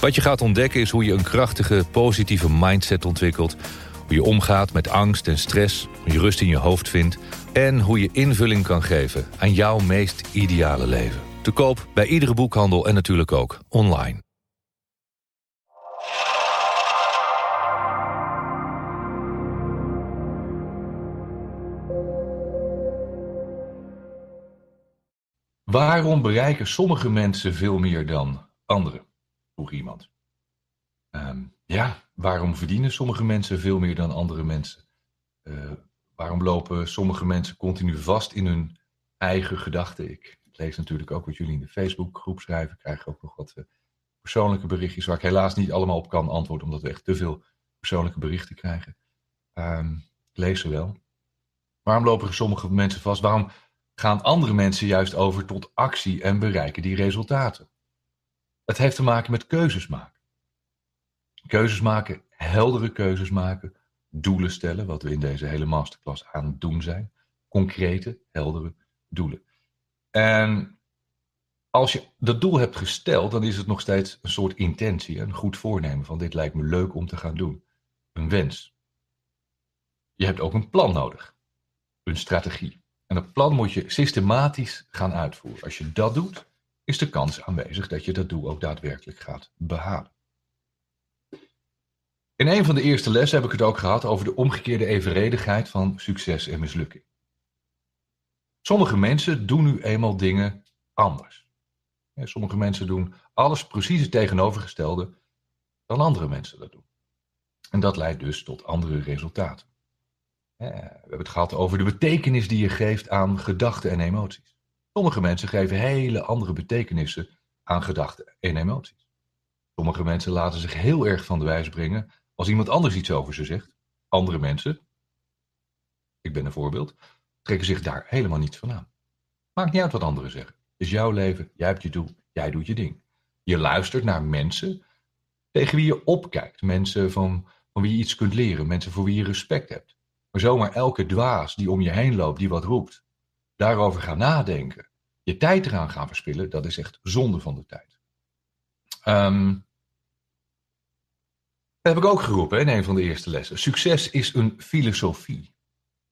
Wat je gaat ontdekken is hoe je een krachtige, positieve mindset ontwikkelt. Hoe je omgaat met angst en stress, hoe je rust in je hoofd vindt... en hoe je invulling kan geven aan jouw meest ideale leven. Te koop bij iedere boekhandel en natuurlijk ook online. Waarom bereiken sommige mensen veel meer dan anderen? Iemand. Ehm, ja, waarom verdienen sommige mensen veel meer dan andere mensen? Uh, waarom lopen sommige mensen continu vast in hun eigen gedachten? Ik lees natuurlijk ook wat jullie in de Facebookgroep schrijven. Ik krijg ook nog wat uh, persoonlijke berichtjes waar ik helaas niet allemaal op kan antwoorden, omdat we echt te veel persoonlijke berichten krijgen. Um, ik lees ze wel. Waarom lopen sommige mensen vast? Waarom gaan andere mensen juist over tot actie en bereiken die resultaten? Het heeft te maken met keuzes maken. Keuzes maken, heldere keuzes maken, doelen stellen, wat we in deze hele masterclass aan het doen zijn. Concrete, heldere doelen. En als je dat doel hebt gesteld, dan is het nog steeds een soort intentie, een goed voornemen van dit lijkt me leuk om te gaan doen. Een wens. Je hebt ook een plan nodig, een strategie. En dat plan moet je systematisch gaan uitvoeren. Als je dat doet, is de kans aanwezig dat je dat doel ook daadwerkelijk gaat behalen. In een van de eerste lessen heb ik het ook gehad over de omgekeerde evenredigheid van succes en mislukking. Sommige mensen doen nu eenmaal dingen anders. Sommige mensen doen alles precies het tegenovergestelde dan andere mensen dat doen. En dat leidt dus tot andere resultaten. We hebben het gehad over de betekenis die je geeft aan gedachten en emoties. Sommige mensen geven hele andere betekenissen aan gedachten en emoties. Sommige mensen laten zich heel erg van de wijs brengen als iemand anders iets over ze zegt. Andere mensen, ik ben een voorbeeld, trekken zich daar helemaal niets van aan. Maakt niet uit wat anderen zeggen. Het is jouw leven, jij hebt je doel, jij doet je ding. Je luistert naar mensen tegen wie je opkijkt. Mensen van, van wie je iets kunt leren, mensen voor wie je respect hebt. Maar zomaar elke dwaas die om je heen loopt, die wat roept, daarover gaan nadenken, je tijd eraan gaan verspillen, dat is echt zonde van de tijd. Um, dat heb ik ook geroepen in een van de eerste lessen. Succes is een filosofie.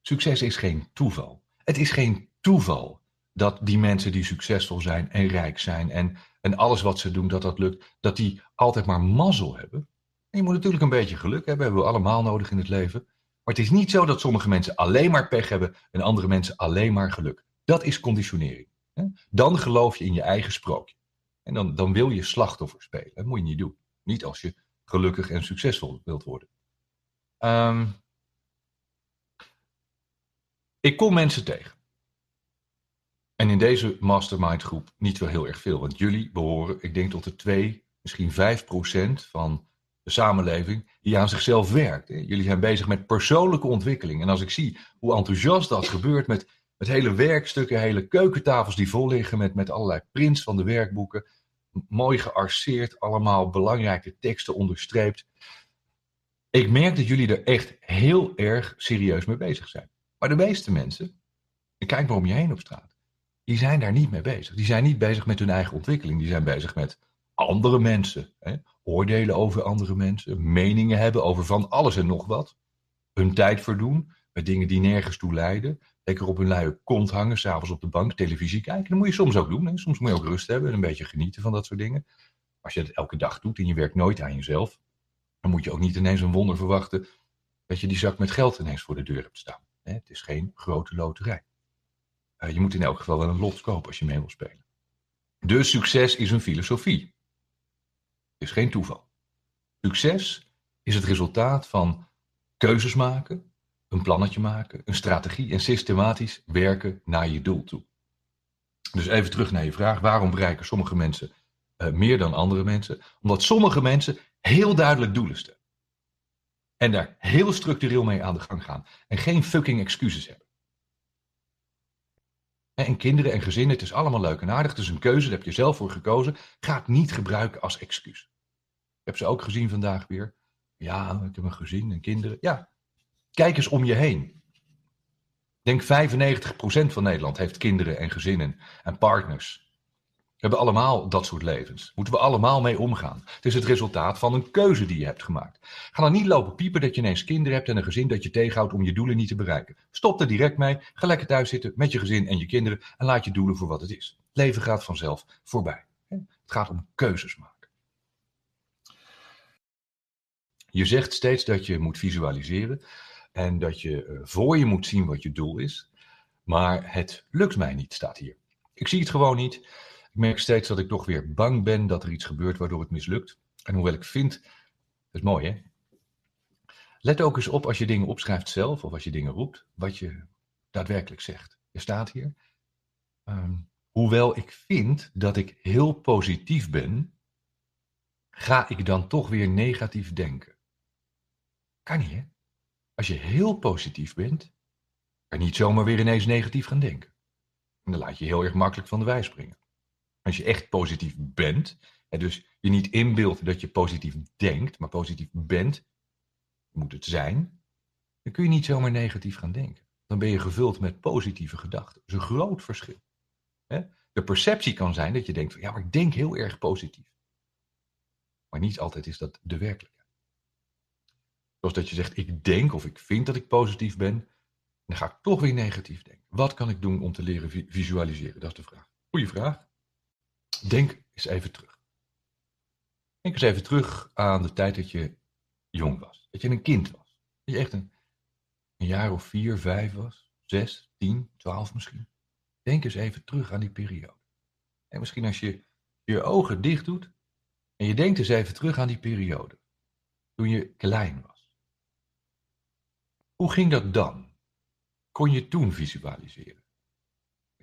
Succes is geen toeval. Het is geen toeval dat die mensen die succesvol zijn en rijk zijn en, en alles wat ze doen, dat dat lukt, dat die altijd maar mazzel hebben. En je moet natuurlijk een beetje geluk hebben, hebben we allemaal nodig in het leven. Maar het is niet zo dat sommige mensen alleen maar pech hebben en andere mensen alleen maar geluk. Dat is conditionering. Dan geloof je in je eigen sprookje. En dan, dan wil je slachtoffer spelen. Dat moet je niet doen. Niet als je gelukkig en succesvol wilt worden. Um, ik kom mensen tegen. En in deze mastermind groep niet wel heel erg veel. Want jullie behoren, ik denk tot de 2, misschien 5 procent van de samenleving die aan zichzelf werkt. Jullie zijn bezig met persoonlijke ontwikkeling. En als ik zie hoe enthousiast dat gebeurt met, met hele werkstukken, hele keukentafels die vol liggen met, met allerlei prints van de werkboeken. Mooi gearseerd, allemaal belangrijke teksten onderstreept. Ik merk dat jullie er echt heel erg serieus mee bezig zijn. Maar de meeste mensen, en kijk maar om je heen op straat, die zijn daar niet mee bezig. Die zijn niet bezig met hun eigen ontwikkeling. Die zijn bezig met andere mensen. Hè? Oordelen over andere mensen. Meningen hebben over van alles en nog wat. Hun tijd verdoen met dingen die nergens toe leiden. Lekker op hun luie kont hangen, s'avonds op de bank, televisie kijken. Dat moet je soms ook doen. Hè? Soms moet je ook rust hebben en een beetje genieten van dat soort dingen. Als je het elke dag doet en je werkt nooit aan jezelf, dan moet je ook niet ineens een wonder verwachten dat je die zak met geld ineens voor de deur hebt staan. Het is geen grote loterij. Uh, je moet in elk geval wel een lot kopen als je mee wil spelen. Dus succes is een filosofie. Is geen toeval. Succes is het resultaat van keuzes maken, een plannetje maken, een strategie en systematisch werken naar je doel toe. Dus even terug naar je vraag: waarom bereiken sommige mensen uh, meer dan andere mensen? Omdat sommige mensen heel duidelijk doelen stellen. En daar heel structureel mee aan de gang gaan. En geen fucking excuses hebben. En kinderen en gezinnen, het is allemaal leuk en aardig. Het is een keuze, daar heb je zelf voor gekozen. Ga het niet gebruiken als excuus. Ik heb ze ook gezien vandaag weer. Ja, ik heb een gezin en kinderen. Ja, kijk eens om je heen. Ik denk 95% van Nederland heeft kinderen en gezinnen en partners. Hebben allemaal dat soort levens. Moeten we allemaal mee omgaan. Het is het resultaat van een keuze die je hebt gemaakt. Ga dan niet lopen piepen dat je ineens kinderen hebt en een gezin dat je tegenhoudt om je doelen niet te bereiken. Stop er direct mee. Ga lekker thuis zitten met je gezin en je kinderen en laat je doelen voor wat het is. Leven gaat vanzelf voorbij. Het gaat om keuzes maken. Je zegt steeds dat je moet visualiseren en dat je eh, voor je moet zien wat je doel is. Maar het lukt mij niet, staat hier. Ik zie het gewoon niet. Ik merk steeds dat ik toch weer bang ben dat er iets gebeurt waardoor het mislukt. En hoewel ik vind, is mooi hè. Let ook eens op als je dingen opschrijft zelf of als je dingen roept, wat je daadwerkelijk zegt. Je staat hier. Ehm, hoewel ik vind dat ik heel positief ben, ga ik dan toch weer negatief denken. Kan niet hè? Als je heel positief bent, kan je niet zomaar weer ineens negatief gaan denken. En dan laat je heel erg makkelijk van de wijs springen. Als je echt positief bent, en dus je niet inbeeldt dat je positief denkt, maar positief bent, moet het zijn, dan kun je niet zomaar negatief gaan denken. Dan ben je gevuld met positieve gedachten. Dat is een groot verschil. De perceptie kan zijn dat je denkt ja, maar ik denk heel erg positief. Maar niet altijd is dat de werkelijkheid. Zoals dat je zegt, ik denk of ik vind dat ik positief ben, dan ga ik toch weer negatief denken. Wat kan ik doen om te leren visualiseren? Dat is de vraag. Goeie vraag. Denk eens even terug. Denk eens even terug aan de tijd dat je jong was. Dat je een kind was. Dat je echt een, jaar of vier, vijf was. Zes, tien, twaalf misschien. Denk eens even terug aan die periode. En misschien als je je ogen dicht doet en je denkt eens even terug aan die periode. Toen je klein was. Hoe ging dat dan? Kon je toen visualiseren?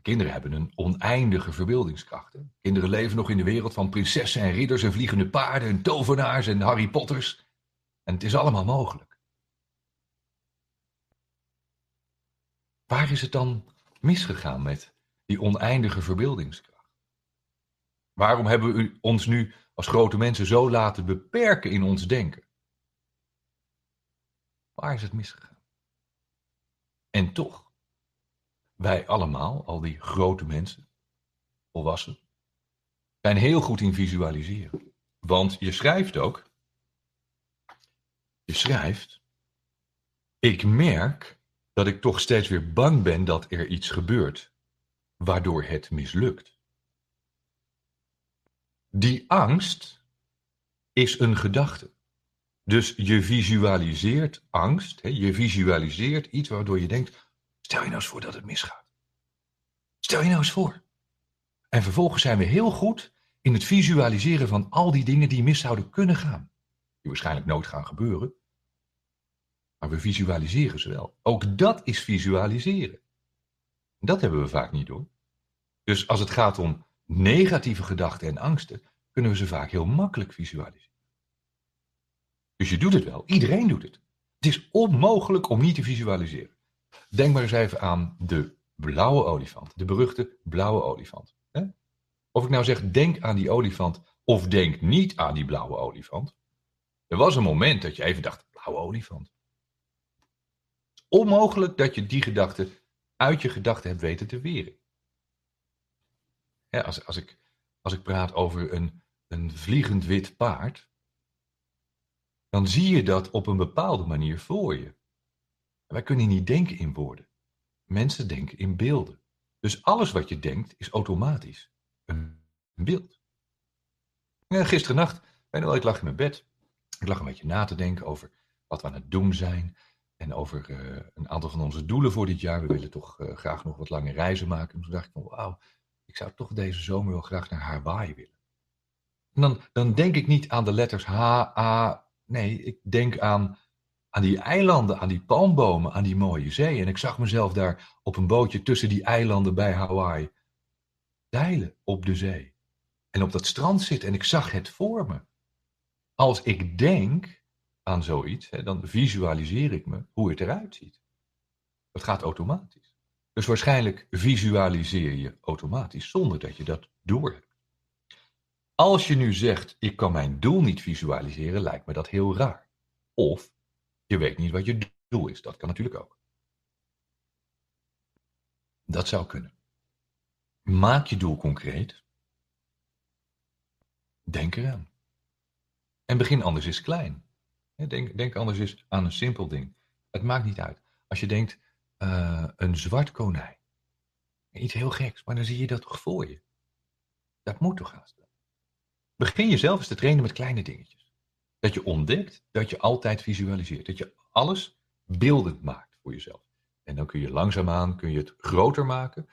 Kinderen hebben een oneindige verbeeldingskracht. Kinderen leven nog in de wereld van prinsessen en ridders en vliegende paarden en tovenaars en Harry Potters. En het is allemaal mogelijk. Waar is het dan misgegaan met die oneindige verbeeldingskracht? Waarom hebben we ons nu als grote mensen zo laten beperken in ons denken? Waar is het misgegaan? En toch, wij allemaal, al die grote mensen, volwassen, zijn heel goed in visualiseren. Want je schrijft ook, je schrijft, ik merk dat ik toch steeds weer bang ben dat er iets gebeurt, waardoor het mislukt. Die angst is een gedachte. Dus je visualiseert angst, je visualiseert iets waardoor je denkt, Stel je nou eens voor dat het misgaat. Stel je nou eens voor. En vervolgens zijn we heel goed in het visualiseren van al die dingen die mis zouden kunnen gaan. Die waarschijnlijk nooit gaan gebeuren. Maar we visualiseren ze wel. Ook dat is visualiseren. Dat hebben we vaak niet door. Dus als het gaat om negatieve gedachten en angsten, kunnen we ze vaak heel makkelijk visualiseren. Dus je doet het wel. Iedereen doet het. Het is onmogelijk om niet te visualiseren. Denk maar eens even aan de blauwe olifant, de beruchte blauwe olifant. Of ik nou zeg, denk aan die olifant of denk niet aan die blauwe olifant. Er was een moment dat je even dacht, blauwe olifant. Onmogelijk dat je die gedachte uit je gedachten hebt weten te weren. als, als, ik, als ik praat over een, een vliegend wit paard, dan zie je dat op een bepaalde manier voor je. Wij kunnen niet denken in woorden. Mensen denken in beelden. Dus alles wat je denkt is automatisch een beeld. Ja, gisteren nacht, ik lag in mijn bed. Ik lag een beetje na te denken over wat we aan het doen zijn. En over uh, een aantal van onze doelen voor dit jaar. We willen toch uh, graag nog wat lange reizen maken. En toen dacht ik van wauw, ik zou toch deze zomer wel graag naar Hawaii willen. En dan, dan denk ik niet aan de letters H, A. Nee, ik denk aan aan die eilanden, aan die palmbomen, aan die mooie zee. En ik zag mezelf daar op een bootje tussen die eilanden bij Hawaii. Zeilen op de zee. en op dat strand zit en ik zag het voor me. Als ik denk aan zoiets, hè, dan visualiseer ik me hoe het eruit ziet. Dat gaat automatisch. Dus waarschijnlijk visualiseer je automatisch zonder dat je dat doorhebt. Als je nu zegt, ik kan mijn doel niet visualiseren, lijkt me dat heel raar. Of je weet niet wat je doel is. Dat kan natuurlijk ook. Dat zou kunnen. Maak je doel concreet. Denk eraan. En begin anders eens klein. Denk, denk anders eens aan een simpel ding. Het maakt niet uit. Als je denkt, uh, een zwart konijn. Iets heel geks, maar dan zie je dat toch voor je. Dat moet toch haast. Begin jezelf eens te trainen met kleine dingetjes. Dat je ontdekt dat je altijd visualiseert. Dat je alles beeldend maakt voor jezelf. En dan kun je langzaamaan kun je het groter maken.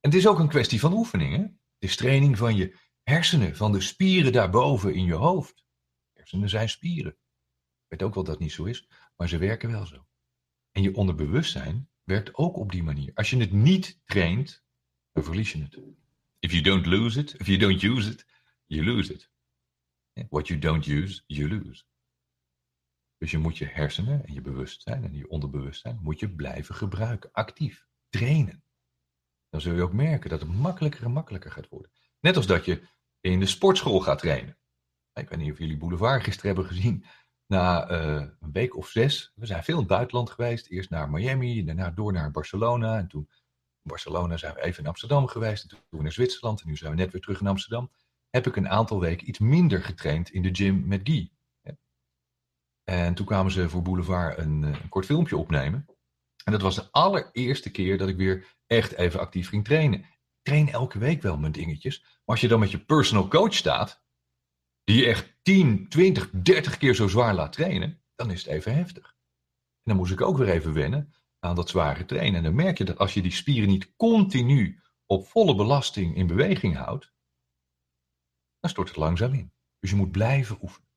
En het is ook een kwestie van oefening. Hè? Het is training van je hersenen, van de spieren daarboven in je hoofd. Hersenen zijn spieren. Ik weet ook wel dat het niet zo is, maar ze werken wel zo. En je onderbewustzijn werkt ook op die manier. Als je het niet traint, dan verlies je het. If you don't lose it, if you don't use it, you lose it. What you don't use, you lose. Dus je moet je hersenen en je bewustzijn en je onderbewustzijn moet je blijven gebruiken, actief, trainen. Dan zul je ook merken dat het makkelijker en makkelijker gaat worden. Net als dat je in de sportschool gaat trainen. Ik weet niet of jullie Boulevard gisteren hebben gezien. Na uh, een week of zes, we zijn veel in het buitenland geweest. Eerst naar Miami, daarna door naar Barcelona. En toen in Barcelona zijn we even in Amsterdam geweest. En toen naar Zwitserland. En nu zijn we net weer terug in Amsterdam. Heb ik een aantal weken iets minder getraind in de gym met Guy. En toen kwamen ze voor Boulevard een, eh, een, kort filmpje opnemen. En dat was de allereerste keer dat ik weer echt even actief ging trainen. Ik train elke week wel mijn dingetjes. Maar als je dan met je personal coach staat, die je echt 10, 20, 30 keer zo zwaar laat trainen, dan is het even heftig. En dan moest ik ook weer even wennen aan dat zware trainen. En dan merk je dat als je die spieren niet continu op volle belasting in beweging houdt, dan stort het langzaam in. Dus je moet blijven oefenen.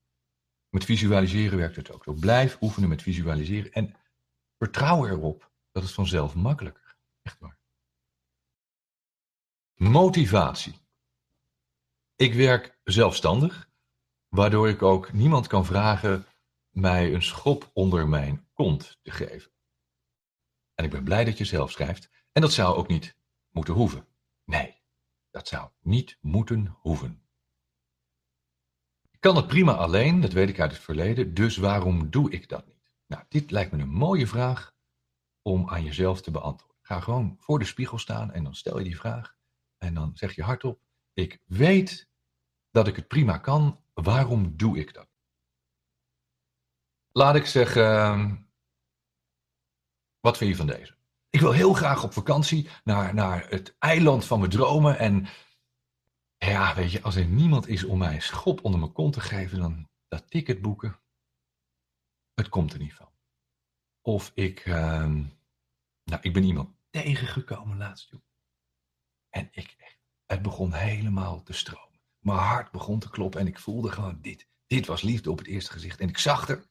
Met visualiseren werkt het ook zo. Blijf oefenen met visualiseren en vertrouw erop dat het vanzelf makkelijker. Echt waar. Motivatie. Ik werk zelfstandig, waardoor ik ook niemand kan vragen mij een schop onder mijn kont te geven. En ik ben blij dat je zelf schrijft. En dat zou ook niet moeten hoeven. Nee, dat zou niet moeten hoeven kan het prima alleen, dat weet ik uit het verleden, dus waarom doe ik dat niet? Nou, dit lijkt me een mooie vraag om aan jezelf te beantwoorden. Ga gewoon voor de spiegel staan en dan stel je die vraag en dan zeg je hardop, ik weet dat ik het prima kan, waarom doe ik dat? Laat ik zeggen, wat vind je van deze? Ik wil heel graag op vakantie naar, naar het eiland van mijn dromen en ja, weet je, als er niemand is om mij een schop onder mijn kont te geven, dan dat ticket boeken, het komt er niet van. Of ik, ehm, nou, ik ben iemand tegengekomen laatst. En ik, het begon helemaal te stromen. Mijn hart begon te kloppen en ik voelde gewoon dit. Dit was liefde op het eerste gezicht. En ik zag er.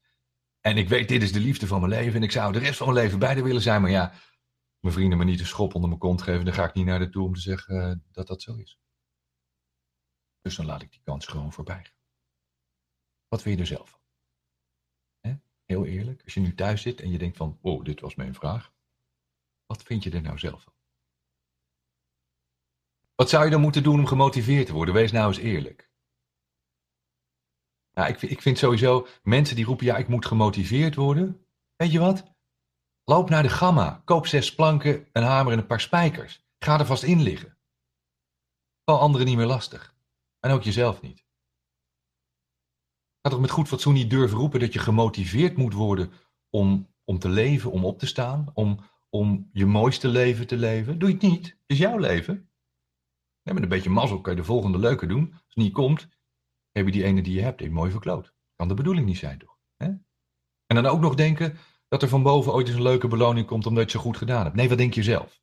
En ik weet, dit is de liefde van mijn leven. En ik zou de rest van mijn leven bij haar willen zijn. Maar ja, mijn vrienden me niet een schop onder mijn kont geven. Dan ga ik niet naar de toe om te zeggen eh, dat dat zo is. Dus dan laat ik die kans gewoon voorbij gaan. Wat vind je er zelf van? Heel eerlijk, als je nu thuis zit en je denkt van, oh, dit was mijn vraag. Wat vind je er nou zelf van? Wat zou je dan moeten doen om gemotiveerd te worden? Wees nou eens eerlijk. Nou, ik, ik vind sowieso mensen die roepen, ja, ik moet gemotiveerd worden. Weet je wat? Loop naar de gamma, koop zes planken, een hamer en een paar spijkers. Ga er vast in liggen. Val anderen niet meer lastig. En ook jezelf niet. Ga toch met goed fatsoen niet durven roepen dat je gemotiveerd moet worden om, om te leven, om op te staan, om, om je mooiste leven te leven. Doe je het niet. Het is jouw leven. met een beetje mazzel kan je de volgende leuke doen. Als het niet komt, heb je die ene die je hebt even mooi verkloot. Kan de bedoeling niet zijn, toch? En dan ook nog denken dat er van boven ooit eens een leuke beloning komt omdat je zo goed gedaan hebt. Nee, wat denk je zelf?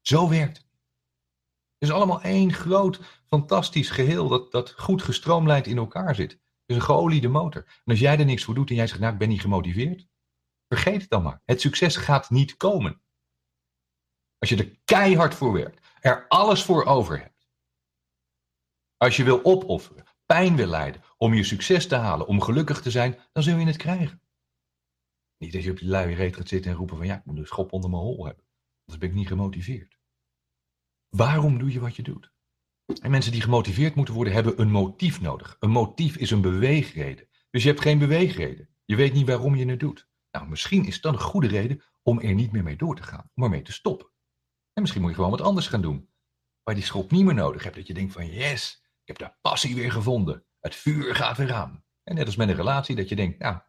Zo werkt het. Is allemaal één groot, fantastisch geheel dat, dat goed gestroomlijnd in elkaar zit. Is een geoliede motor. En als jij er niks voor doet en jij zegt, nou, ik ben niet gemotiveerd, vergeet het dan maar. Het succes gaat niet komen. Als je er keihard voor werkt, er alles voor over hebt. Als je wil opofferen, pijn wil lijden, om je succes te halen, om gelukkig te zijn, dan zul je het krijgen. Niet dat je op je luie reet gaat zitten en roepen van ja, ik moet een schop onder mijn hol hebben. Anders ben ik niet gemotiveerd. Waarom doe je wat je doet? En mensen die gemotiveerd moeten worden, hebben een motief nodig. Een motief is een beweegreden. Dus je hebt geen beweegreden. Je weet niet waarom je het doet. Nou, misschien is dat een goede reden om er niet meer mee door te gaan, om ermee te stoppen. En misschien moet je gewoon wat anders gaan doen. Waar die schop niet meer nodig hebt. Dat je denkt van yes, ik heb de passie weer gevonden. Het vuur gaat weer aan. En net als met een relatie, dat je denkt, nou,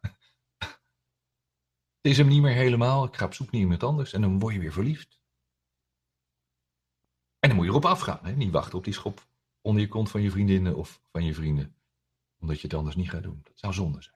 het is hem niet meer helemaal. Ik ga op zoek naar iemand anders. En dan word je weer verliefd. En dan moet je erop afgaan. Hè? Niet wachten op die schop onder je kont van je vriendinnen of van je vrienden. Omdat je het anders niet gaat doen. Dat zou zonde zijn.